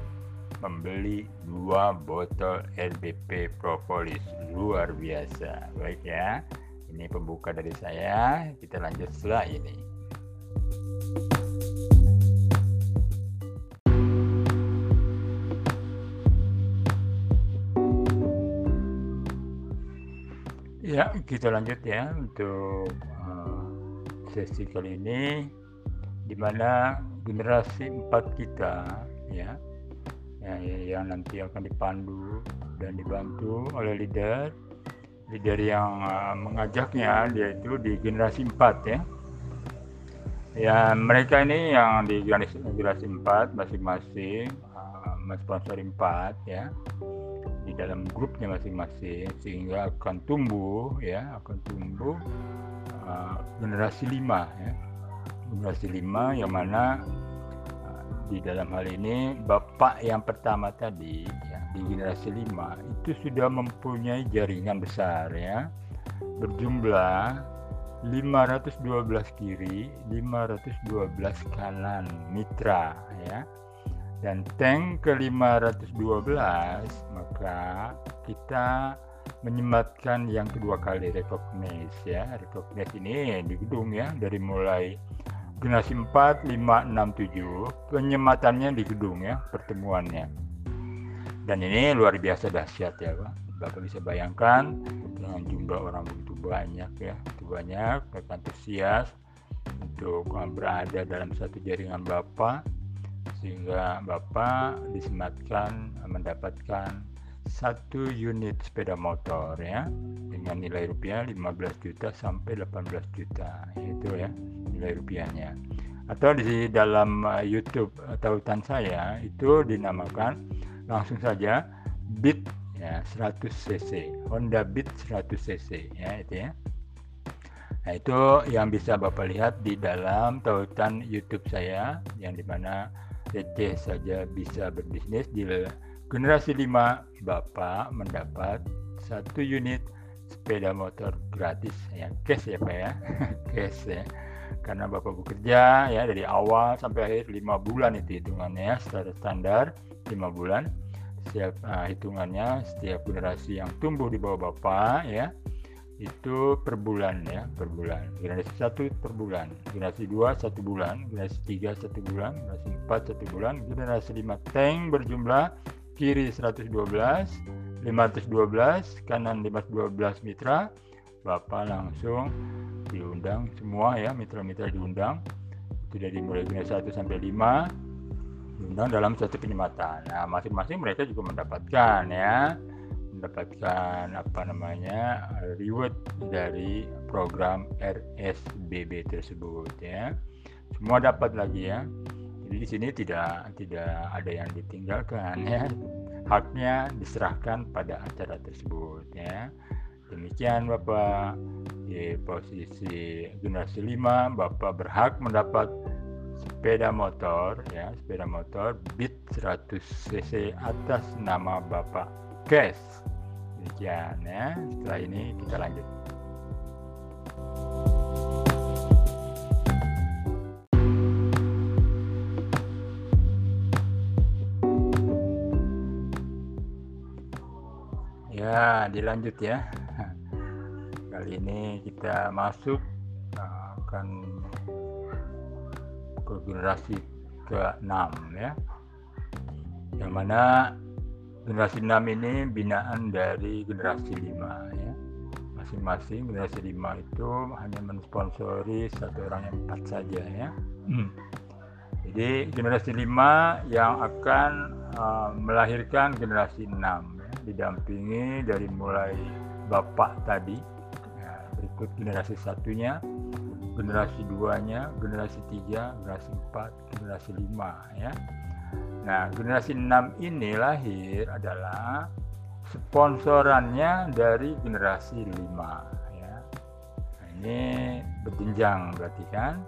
membeli dua botol RBP propolis. Luar biasa. Baik ya. Ini pembuka dari saya. Kita lanjut setelah ini Ya, kita lanjut ya untuk uh, sesi kali ini di mana generasi empat kita ya, ya yang nanti akan dipandu dan dibantu oleh leader. Leader yang uh, mengajaknya yaitu di generasi empat ya ya mereka ini yang di generasi empat masing-masing uh, mensponsori empat ya di dalam grupnya masing-masing sehingga akan tumbuh ya akan tumbuh uh, generasi lima ya. Generasi lima yang mana uh, di dalam hal ini bapak yang pertama tadi ya, di generasi lima itu sudah mempunyai jaringan besar ya berjumlah 512 kiri 512 kanan mitra ya. Dan tank ke 512 maka kita menyematkan yang kedua kali recognize ya. Recognize ini di gedung ya dari mulai generasi 4, 5, 6, 7 penyematannya di gedung ya pertemuannya. Dan ini luar biasa dahsyat ya Pak Bapak bisa bayangkan dengan jumlah orang begitu banyak ya begitu banyak mereka antusias untuk berada dalam satu jaringan Bapak sehingga Bapak disematkan mendapatkan satu unit sepeda motor ya dengan nilai rupiah 15 juta sampai 18 juta itu ya nilai rupiahnya. Atau di dalam uh, YouTube tautan saya itu dinamakan langsung saja Beat ya 100 cc. Honda Beat 100 cc ya itu ya. Nah itu yang bisa Bapak lihat di dalam tautan YouTube saya yang di mana receh saja bisa berbisnis. Di generasi 5 Bapak mendapat satu unit sepeda motor gratis ya cash ya Pak ya. Cash ya. Karena Bapak bekerja ya dari awal sampai akhir lima bulan itu hitungannya secara standar lima bulan setiap uh, hitungannya setiap generasi yang tumbuh di bawah Bapak ya itu per bulan ya per bulan. Generasi satu per bulan generasi dua satu bulan generasi tiga satu bulan generasi empat satu bulan generasi lima tank berjumlah kiri 112 512 kanan 512 mitra Bapak langsung diundang semua ya mitra-mitra diundang. Itu dari mulai generasi 1 sampai 5 diundang dalam satu penyematan. Nah masing-masing mereka juga mendapatkan ya. Mendapatkan apa namanya reward dari program RSBB tersebut ya. Semua dapat lagi ya. Jadi di sini tidak tidak ada yang ditinggalkan ya. Haknya diserahkan pada acara tersebut ya. Demikian Bapak. Di posisi generasi 5 Bapak berhak mendapat sepeda motor ya, sepeda motor Beat 100 cc atas nama Bapak Kes. Demikian ya. Setelah ini kita lanjut. Ya, dilanjut ya. Kali ini kita masuk uh, akan ke generasi ke-6 ya. Yang mana generasi 6 ini binaan dari generasi 5 ya. Masing-masing generasi 5 itu hanya mensponsori satu orang yang empat saja ya. Hmm. Jadi generasi 5 yang akan uh, melahirkan generasi 6 ya, didampingi dari mulai bapak tadi ya, berikut generasi satunya generasi duanya generasi tiga generasi empat generasi lima ya. Nah generasi enam ini lahir adalah sponsorannya dari generasi lima ya. Nah, ini berjenjang berarti kan?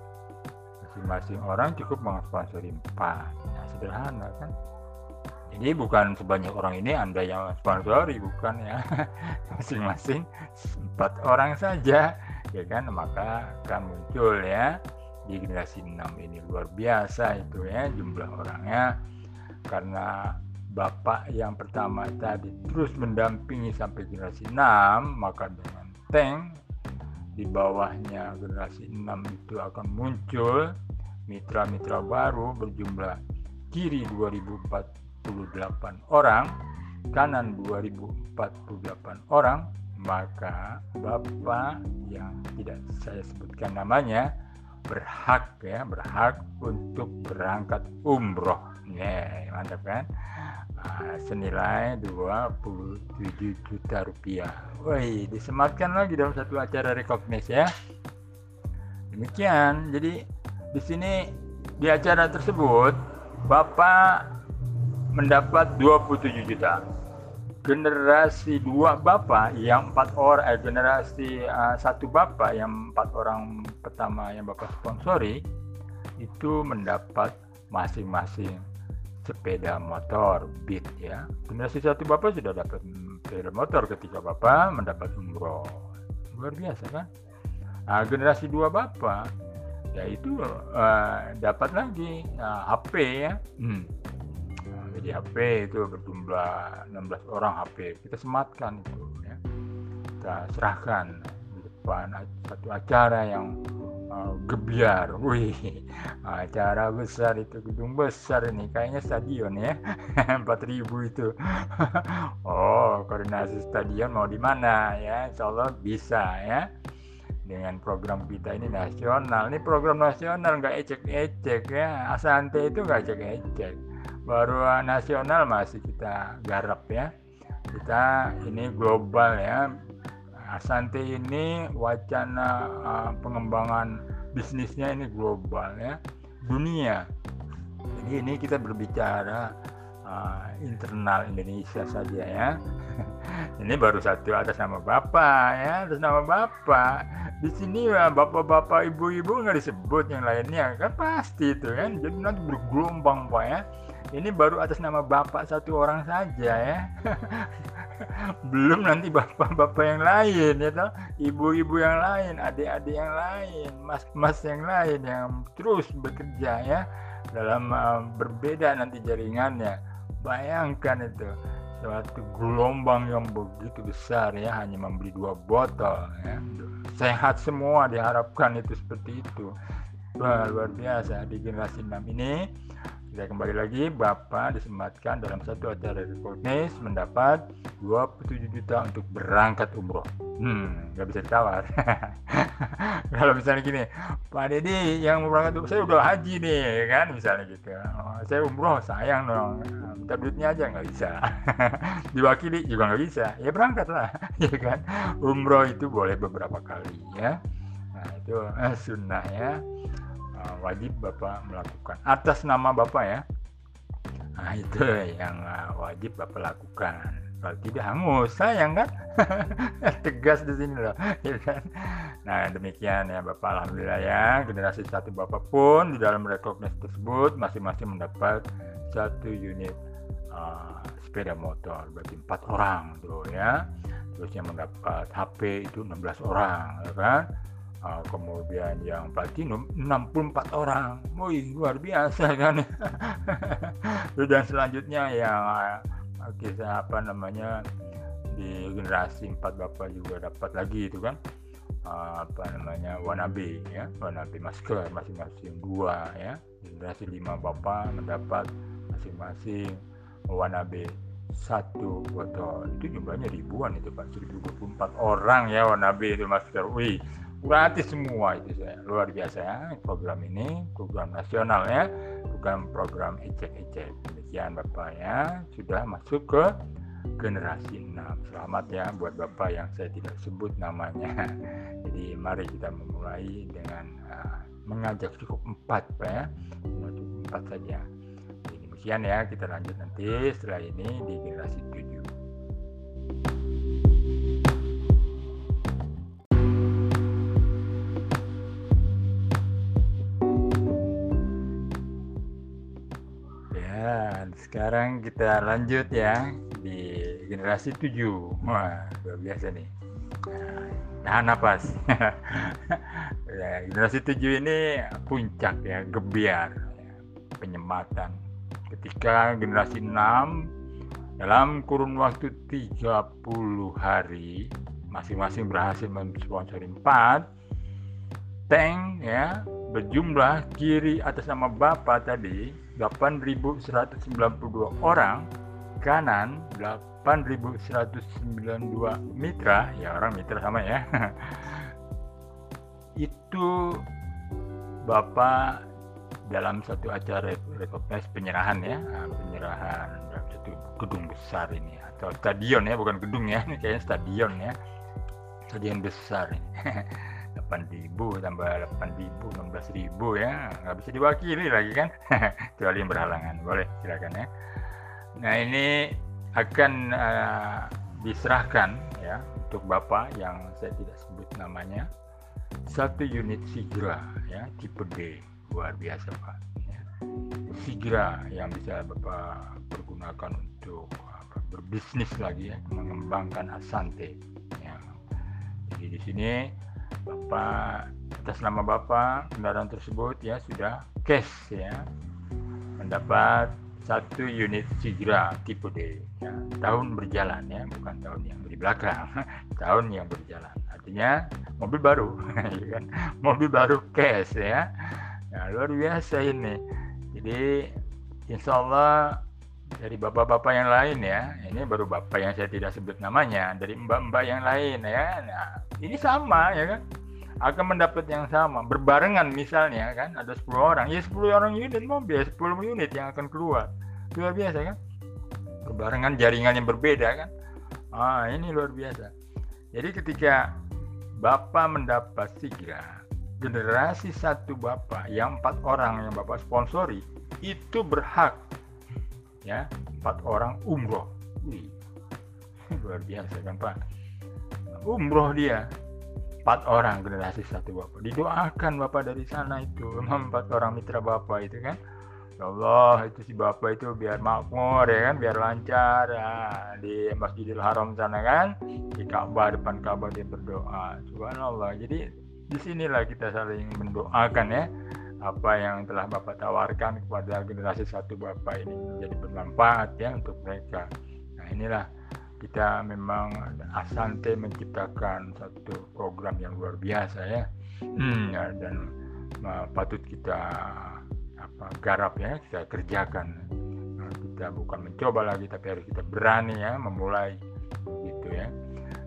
Masing-masing orang cukup mengsponsori empat. Nah, sederhana kan? Jadi bukan sebanyak orang ini anda yang sponsori bukan ya. Masing-masing empat orang saja ya kan? Maka akan muncul ya di generasi 6 ini luar biasa itu ya jumlah orangnya. Karena bapak yang pertama tadi terus mendampingi sampai generasi 6 maka dengan tank di bawahnya generasi 6 itu akan muncul mitra-mitra baru berjumlah kiri 2004 orang, kanan 2048 orang, maka Bapak yang tidak saya sebutkan namanya berhak ya, berhak untuk berangkat umroh. Ya, mantap kan? Nah, senilai 27 juta rupiah. Woi, disematkan lagi dalam satu acara rekognis ya. Demikian. Jadi di sini di acara tersebut Bapak mendapat 27 juta. Generasi dua bapak yang empat orang, eh, generasi uh, satu bapak yang empat orang pertama yang bapak sponsori itu mendapat masing-masing sepeda motor Beat ya. Generasi satu bapak sudah dapat sepeda motor ketika bapak mendapat umroh. Luar biasa kan? Nah, generasi dua bapak yaitu uh, dapat lagi uh, HP ya. Hmm jadi HP itu berjumlah 16 orang HP kita sematkan itu ya. Kita serahkan di depan satu acara yang uh, gebiar. Wih acara besar itu gedung besar ini. Kayaknya stadion ya. 4000 itu. Oh koordinasi stadion mau di mana ya? Insya Allah bisa ya. Dengan program kita ini nasional. Ini program nasional nggak ecek-ecek ya. Asante itu nggak ecek-ecek baru nasional masih kita garap ya. Kita ini global ya. Asante ini wacana uh, pengembangan bisnisnya ini global ya. Dunia. Jadi ini kita berbicara uh, internal Indonesia saja ya. Ini baru satu atas nama bapak ya atas nama bapak. Di sini ya bapak-bapak ibu-ibu nggak disebut yang lainnya. Kan pasti itu kan jadi nanti bergelombang pak ya ini baru atas nama bapak satu orang saja ya. Belum nanti bapak-bapak yang lain ya toh. Ibu-ibu yang lain adik-adik yang lain mas-mas yang lain yang terus bekerja ya dalam uh, berbeda nanti jaringannya. Bayangkan itu suatu gelombang yang begitu besar ya hanya membeli dua botol ya. Sehat semua diharapkan itu seperti itu. Wah, luar biasa di generasi 6 ini kita kembali lagi, Bapak disematkan dalam satu acara rekognis mendapat 27 juta untuk berangkat umroh. Hmm, nggak bisa ditawar. Kalau misalnya gini, Pak Deddy yang berangkat umroh, saya udah haji nih, kan misalnya gitu. Oh, saya umroh, sayang dong. Minta duitnya aja nggak bisa. Diwakili juga nggak bisa. Ya berangkat lah, ya kan. Umroh itu boleh beberapa kali ya. Nah itu eh, sunnah ya uh, wajib bapak melakukan atas nama bapak ya. Nah itu yang uh, wajib bapak lakukan. Kalau tidak hangus sayang kan? Tegas di sini loh ya kan? nah demikian ya bapak alhamdulillah ya. Generasi satu bapak pun di dalam rekognisi tersebut masing-masing mendapat satu unit uh, sepeda motor. Berarti empat orang tuh ya. Terus yang mendapat HP itu 16 orang ya kan uh, kemudian yang platinum 64 orang. Wih luar biasa kan? Dan selanjutnya yang uh, kita apa namanya di generasi 4 bapak juga dapat lagi itu kan? Uh, apa namanya wanabe ya wanabe masker masing-masing. Dua ya generasi 5 bapak mendapat masing-masing wanabe satu botol. Itu jumlahnya ribuan itu pak. 1024 orang ya wanabe itu masker. Wih gratis semua itu saya luar biasa ya program ini. Program nasional ya. Bukan program ecek-ecek demikian bapak ya. Sudah masuk ke generasi 6 selamat ya buat bapak yang saya tidak sebut namanya. Jadi mari kita memulai dengan uh, mengajak cukup empat pak ya. Cukup empat saja. Jadi, demikian ya. Kita lanjut nanti setelah ini di generasi 7 Sekarang kita lanjut ya di generasi 7. Wah, luar biasa nih. Nah, napas. ya, generasi 7 ini puncak ya, gebiar ya, penyematan. Ketika generasi 6 dalam kurun waktu 30 hari masing-masing berhasil mensponsori 4 tank ya berjumlah kiri atas nama Bapak tadi 8.192 orang kanan 8.192 mitra ya orang mitra sama ya. Itu Bapak dalam satu acara recognize penyerahan ya penyerahan dalam satu gedung besar ini atau stadion ya bukan gedung ya kayaknya stadion ya. Stadion besar ini 8.000 tambah 8.000 16.000 ya. Nggak bisa diwakili lagi kan? Kecuali yang berhalangan. Boleh silakan ya. Nah ini akan uh, diserahkan ya untuk bapak yang saya tidak sebut namanya. Satu unit Sigra ya tipe D. Luar biasa pak. Ya. Sigra yang bisa bapak pergunakan untuk apa, berbisnis lagi ya mengembangkan Asante. Ya. jadi di sini Bapak atas nama Bapak kendaraan tersebut ya sudah cash ya. Mendapat satu unit Sigra tipe D ya, tahun berjalan ya bukan tahun yang di belakang tahun yang berjalan. Artinya mobil baru ya kan? Mobil baru cash ya. Nah, luar biasa ini. Jadi insya Allah dari bapak-bapak yang lain ya. Ini baru bapak yang saya tidak sebut namanya dari mbak-mbak yang lain ya. Nah ini sama ya kan? Akan mendapat yang sama berbarengan misalnya kan ada 10 orang. Ya 10 orang unit mobil 10 unit yang akan keluar. Luar biasa kan? Berbarengan jaringan yang berbeda kan? Ah ini luar biasa. Jadi ketika bapak mendapat sigra generasi satu bapak yang empat orang yang bapak sponsori itu berhak ya empat orang umroh. Wih, luar biasa kan pak umroh dia empat orang generasi satu bapak. Didoakan bapak dari sana itu empat orang mitra bapak itu kan. Ya Allah itu si bapak itu biar makmur ya kan biar lancar ya, di Masjidil Haram sana kan di Ka'bah depan Ka'bah dia berdoa. Subhanallah jadi di sinilah kita saling mendoakan ya apa yang telah Bapak tawarkan kepada generasi satu Bapak ini menjadi bermanfaat ya untuk mereka. Nah inilah kita memang Asante menciptakan satu program yang luar biasa ya, hmm, ya dan uh, patut kita apa garap ya kita kerjakan. Nah, kita bukan mencoba lagi tapi harus kita berani ya memulai gitu ya.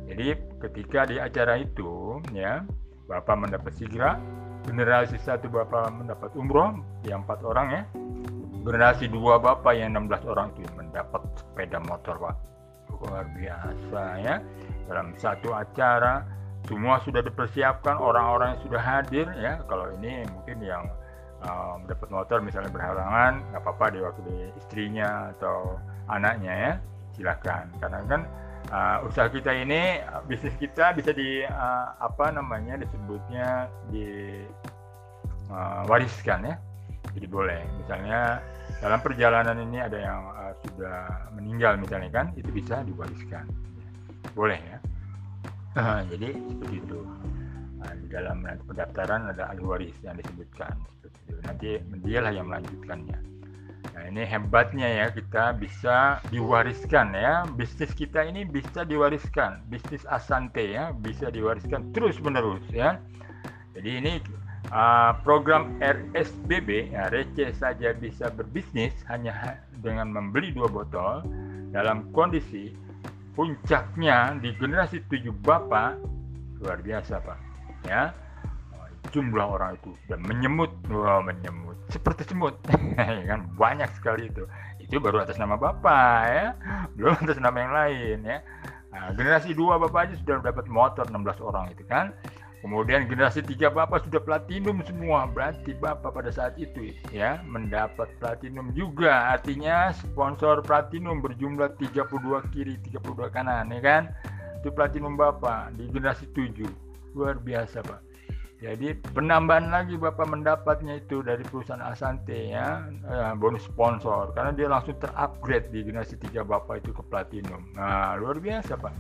Jadi ketika di acara itu ya Bapak mendapat sigra generasi satu bapak mendapat umroh yang empat orang ya. Generasi dua bapak yang 16 orang itu mendapat sepeda motor pak. Luar biasa ya. Dalam satu acara semua sudah dipersiapkan orang-orang yang sudah hadir ya. Kalau ini mungkin yang uh, mendapat motor misalnya berhalangan nggak apa-apa diwakili istrinya atau anaknya ya. Silahkan karena kan uh, usaha kita ini bisnis kita bisa di uh, apa namanya disebutnya di uh, wariskan ya. Jadi boleh. Misalnya dalam perjalanan ini ada yang uh, sudah meninggal misalnya kan itu bisa diwariskan. Boleh ya? Uh, jadi seperti itu. Di dalam pendaftaran ada ahli waris yang disebutkan nanti dialah yang melanjutkannya nah ini hebatnya ya kita bisa diwariskan ya. Bisnis kita ini bisa diwariskan. Bisnis asante ya bisa diwariskan terus menerus ya. Jadi ini uh, program RSBB ya, receh saja bisa berbisnis hanya dengan membeli dua botol dalam kondisi puncaknya di generasi tujuh bapak. Luar biasa pak. Ya jumlah orang itu dan menyemut wow, menyemut seperti semut ya kan banyak sekali itu itu baru atas nama bapak ya belum atas nama yang lain ya nah, generasi dua bapak aja sudah dapat motor 16 orang itu kan Kemudian generasi tiga Bapak sudah platinum semua, berarti Bapak pada saat itu ya mendapat platinum juga. Artinya sponsor platinum berjumlah 32 kiri, 32 kanan ya kan? Itu platinum Bapak di generasi 7. Luar biasa, Pak. Jadi penambahan lagi Bapak mendapatnya itu dari perusahaan Asante ya, eh, bonus sponsor. Karena dia langsung terupgrade di generasi tiga Bapak itu ke platinum. Nah, luar biasa, Pak.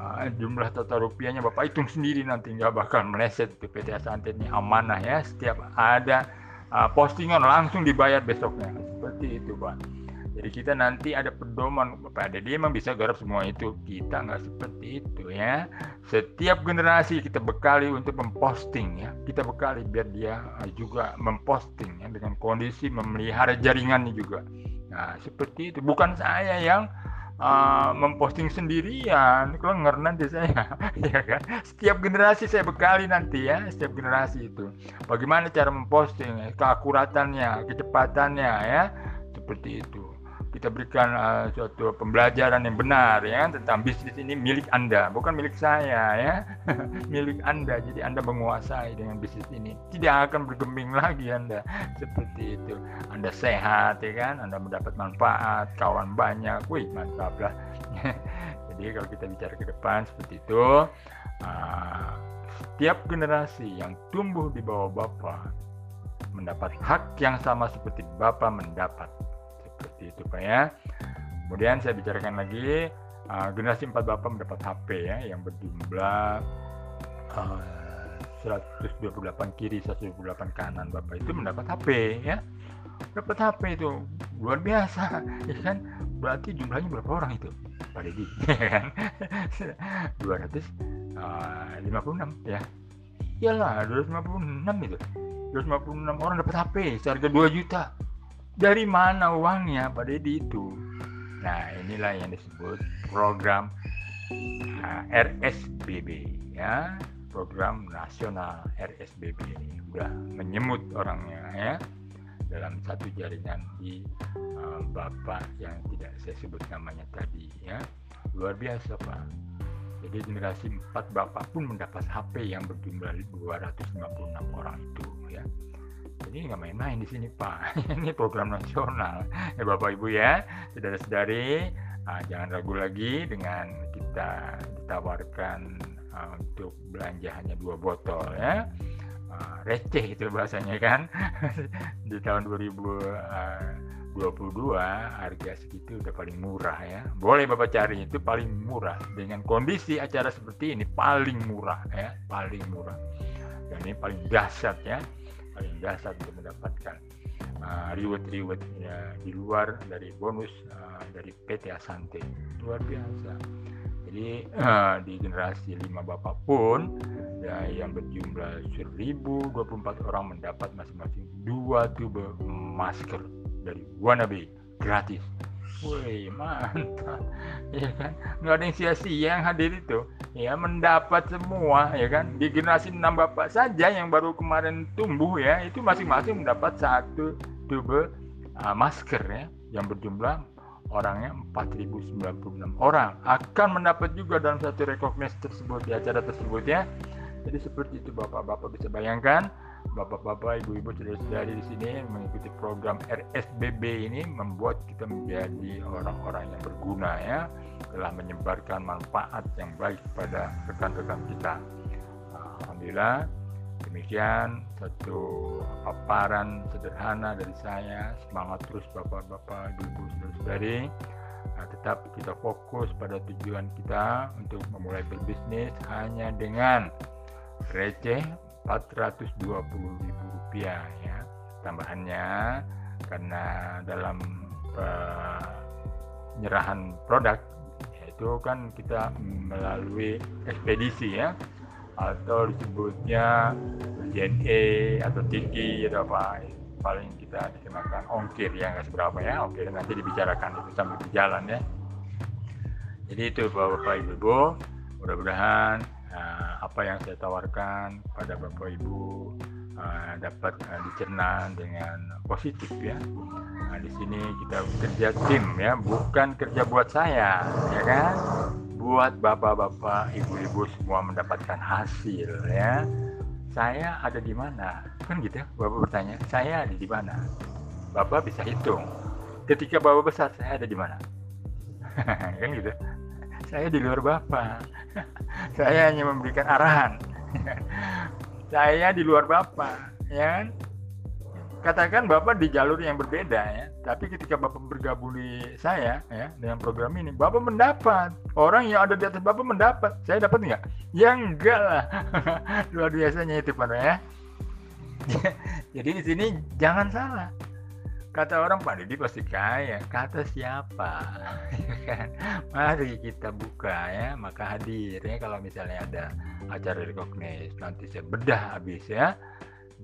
Uh, jumlah total rupiahnya Bapak hitung sendiri nanti nggak bakal meleset di PT Asante. Ini amanah ya setiap ada uh, postingan langsung dibayar besoknya. Seperti itu Pak jadi kita nanti ada pedoman Pak Dedi memang bisa garap semua itu. Kita nggak seperti itu ya. Setiap generasi kita bekali untuk memposting ya. Kita bekali biar dia juga memposting ya dengan kondisi memelihara jaringannya juga. Nah seperti itu. Bukan saya yang uh, memposting sendirian. Klenger nanti saya ya kan? Setiap generasi saya bekali nanti ya. Setiap generasi itu. Bagaimana cara memposting keakuratannya kecepatannya ya. Seperti itu kita berikan uh, suatu pembelajaran yang benar ya tentang bisnis ini milik Anda, bukan milik saya ya. milik Anda. Jadi Anda menguasai dengan bisnis ini. Tidak akan bergeming lagi Anda seperti itu. Anda sehat ya kan, Anda mendapat manfaat, kawan banyak. Wih, mantap lah. Jadi kalau kita bicara ke depan seperti itu, uh, setiap generasi yang tumbuh di bawah Bapak mendapat hak yang sama seperti Bapak mendapat seperti itu Pak ya. Kemudian saya bicarakan lagi uh, generasi 4 Bapak mendapat HP ya yang berjumlah uh, 128 kiri 128 kanan Bapak itu mendapat HP ya. Dapat HP itu luar biasa ya kan. Berarti jumlahnya berapa orang itu? Pak Dedi ya kan 256 uh, ya iyalah 256 itu 256 orang dapat HP seharga 2 juta dari mana uangnya? Pak Deddy itu? Nah inilah yang disebut program uh, RSBB ya. Program nasional RSBB ini udah menyemut orangnya ya. Dalam satu jaringan di uh, bapak yang tidak saya sebut namanya tadi ya. Luar biasa pak. Jadi generasi 4 bapak pun mendapat HP yang berjumlah 256 orang itu ya jadi nggak main-main di sini Pak. Ini program nasional. Ya Bapak Ibu ya, saudara-saudari, uh, jangan ragu lagi dengan kita ditawarkan uh, untuk belanja hanya dua botol ya. Uh, receh itu bahasanya kan. di tahun 2022 harga segitu udah paling murah ya. Boleh Bapak cari itu paling murah dengan kondisi acara seperti ini paling murah ya, paling murah. Dan ini paling dahsyat ya paling dasar untuk mendapatkan uh, reward-reward ya, di luar dari bonus uh, dari PT Asante. Luar biasa. Jadi uh, di generasi lima bapak pun ya, yang berjumlah 1024 orang mendapat masing-masing dua tube masker dari Wannabe gratis Wih mantap. Ya kan? Nggak ada yang sia-sia yang hadir itu. Ya mendapat semua ya kan? Di generasi enam bapak saja yang baru kemarin tumbuh ya itu masing-masing mendapat satu tube uh, masker ya yang berjumlah orangnya 4096 orang. Akan mendapat juga dalam satu rekognisi tersebut di acara tersebut ya. Jadi seperti itu bapak-bapak bisa bayangkan bapak-bapak, ibu-ibu, saudara-saudari di sini mengikuti program RSBB ini membuat kita menjadi orang-orang yang berguna ya, telah menyebarkan manfaat yang baik kepada rekan-rekan kita. Alhamdulillah demikian satu paparan sederhana dari saya. Semangat terus bapak-bapak ibu-ibu saudara-saudari. Nah, tetap kita fokus pada tujuan kita untuk memulai berbisnis hanya dengan receh 420 ribu rupiah ya tambahannya. Karena dalam penyerahan produk itu kan kita melalui ekspedisi ya atau disebutnya JNE atau Tiki atau apa paling kita dikenakan ongkir ya nggak seberapa ya. Oke nanti dibicarakan itu sambil berjalan ya. Jadi itu bapak-bapak ibu-ibu mudah-mudahan uh, apa yang saya tawarkan pada bapak ibu uh, dapat uh, dicerna dengan positif ya. Nah di sini kita kerja tim ya bukan kerja buat saya ya kan? Buat bapak-bapak ibu-ibu semua mendapatkan hasil ya. Saya ada di mana? Kan gitu ya bapak bertanya saya ada di mana? Bapak bisa hitung. Ketika bapak besar saya ada di mana? Kan gitu. Saya di luar bapak saya hanya memberikan arahan. Saya di luar bapak ya kan? Katakan bapak di jalur yang berbeda ya. Tapi ketika bapak bergabung di saya ya dengan program ini bapak mendapat. Orang yang ada di atas bapak mendapat. Saya dapat nggak? Ya enggak lah. Luar biasanya itu pada ya. Jadi di sini jangan salah kata orang Pak Didi pasti kaya. Kata siapa? Ya kan? Mari kita buka ya maka hadir ya kalau misalnya ada acara recognize. Nanti saya bedah habis ya.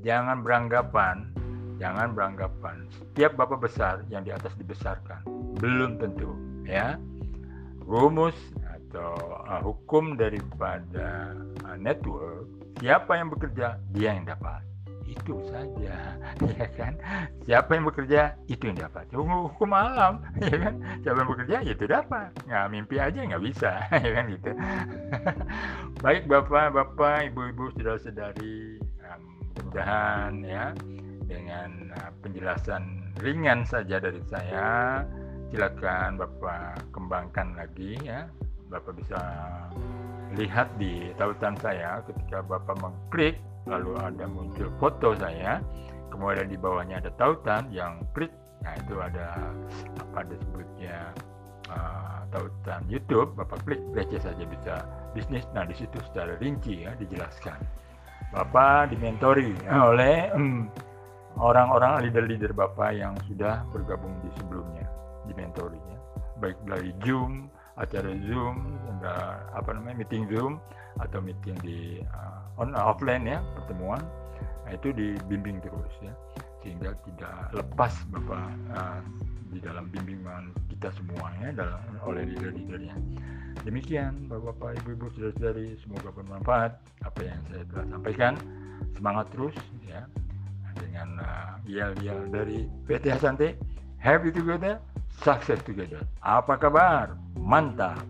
Jangan beranggapan jangan beranggapan. Setiap bapak besar yang di atas dibesarkan belum tentu ya. Rumus atau uh, hukum daripada uh, network siapa yang bekerja dia yang dapat itu saja ya kan? Siapa yang bekerja itu yang dapat. Hukum alam ya kan? Siapa yang bekerja ya itu dapat. Nggak mimpi aja nggak bisa ya kan gitu. Baik bapak bapak ibu ibu saudara saudari um, mudah-mudahan ya dengan uh, penjelasan ringan saja dari saya silakan bapak kembangkan lagi ya. Bapak bisa lihat di tautan saya ketika bapak mengklik lalu ada muncul foto saya. Kemudian di bawahnya ada tautan yang klik. Nah itu ada apa disebutnya uh, tautan YouTube. Bapak klik receh saja bisa bisnis. Nah di situ secara rinci ya dijelaskan. Bapak dimentori oleh um, orang-orang leader-leader bapak yang sudah bergabung di sebelumnya dimentorinya. Baik dari Zoom acara Zoom ada apa namanya meeting Zoom atau meeting di uh, on offline ya pertemuan. Nah, itu dibimbing terus ya sehingga tidak lepas bapak uh, di dalam bimbingan kita semuanya dalam oleh leader-leadernya. Demikian bapak-bapak ibu-ibu saudara-saudari semoga bermanfaat apa yang saya telah sampaikan. Semangat terus ya dengan uh, yel-yel dari PT Hasante happy together success together. Apa kabar? Mantap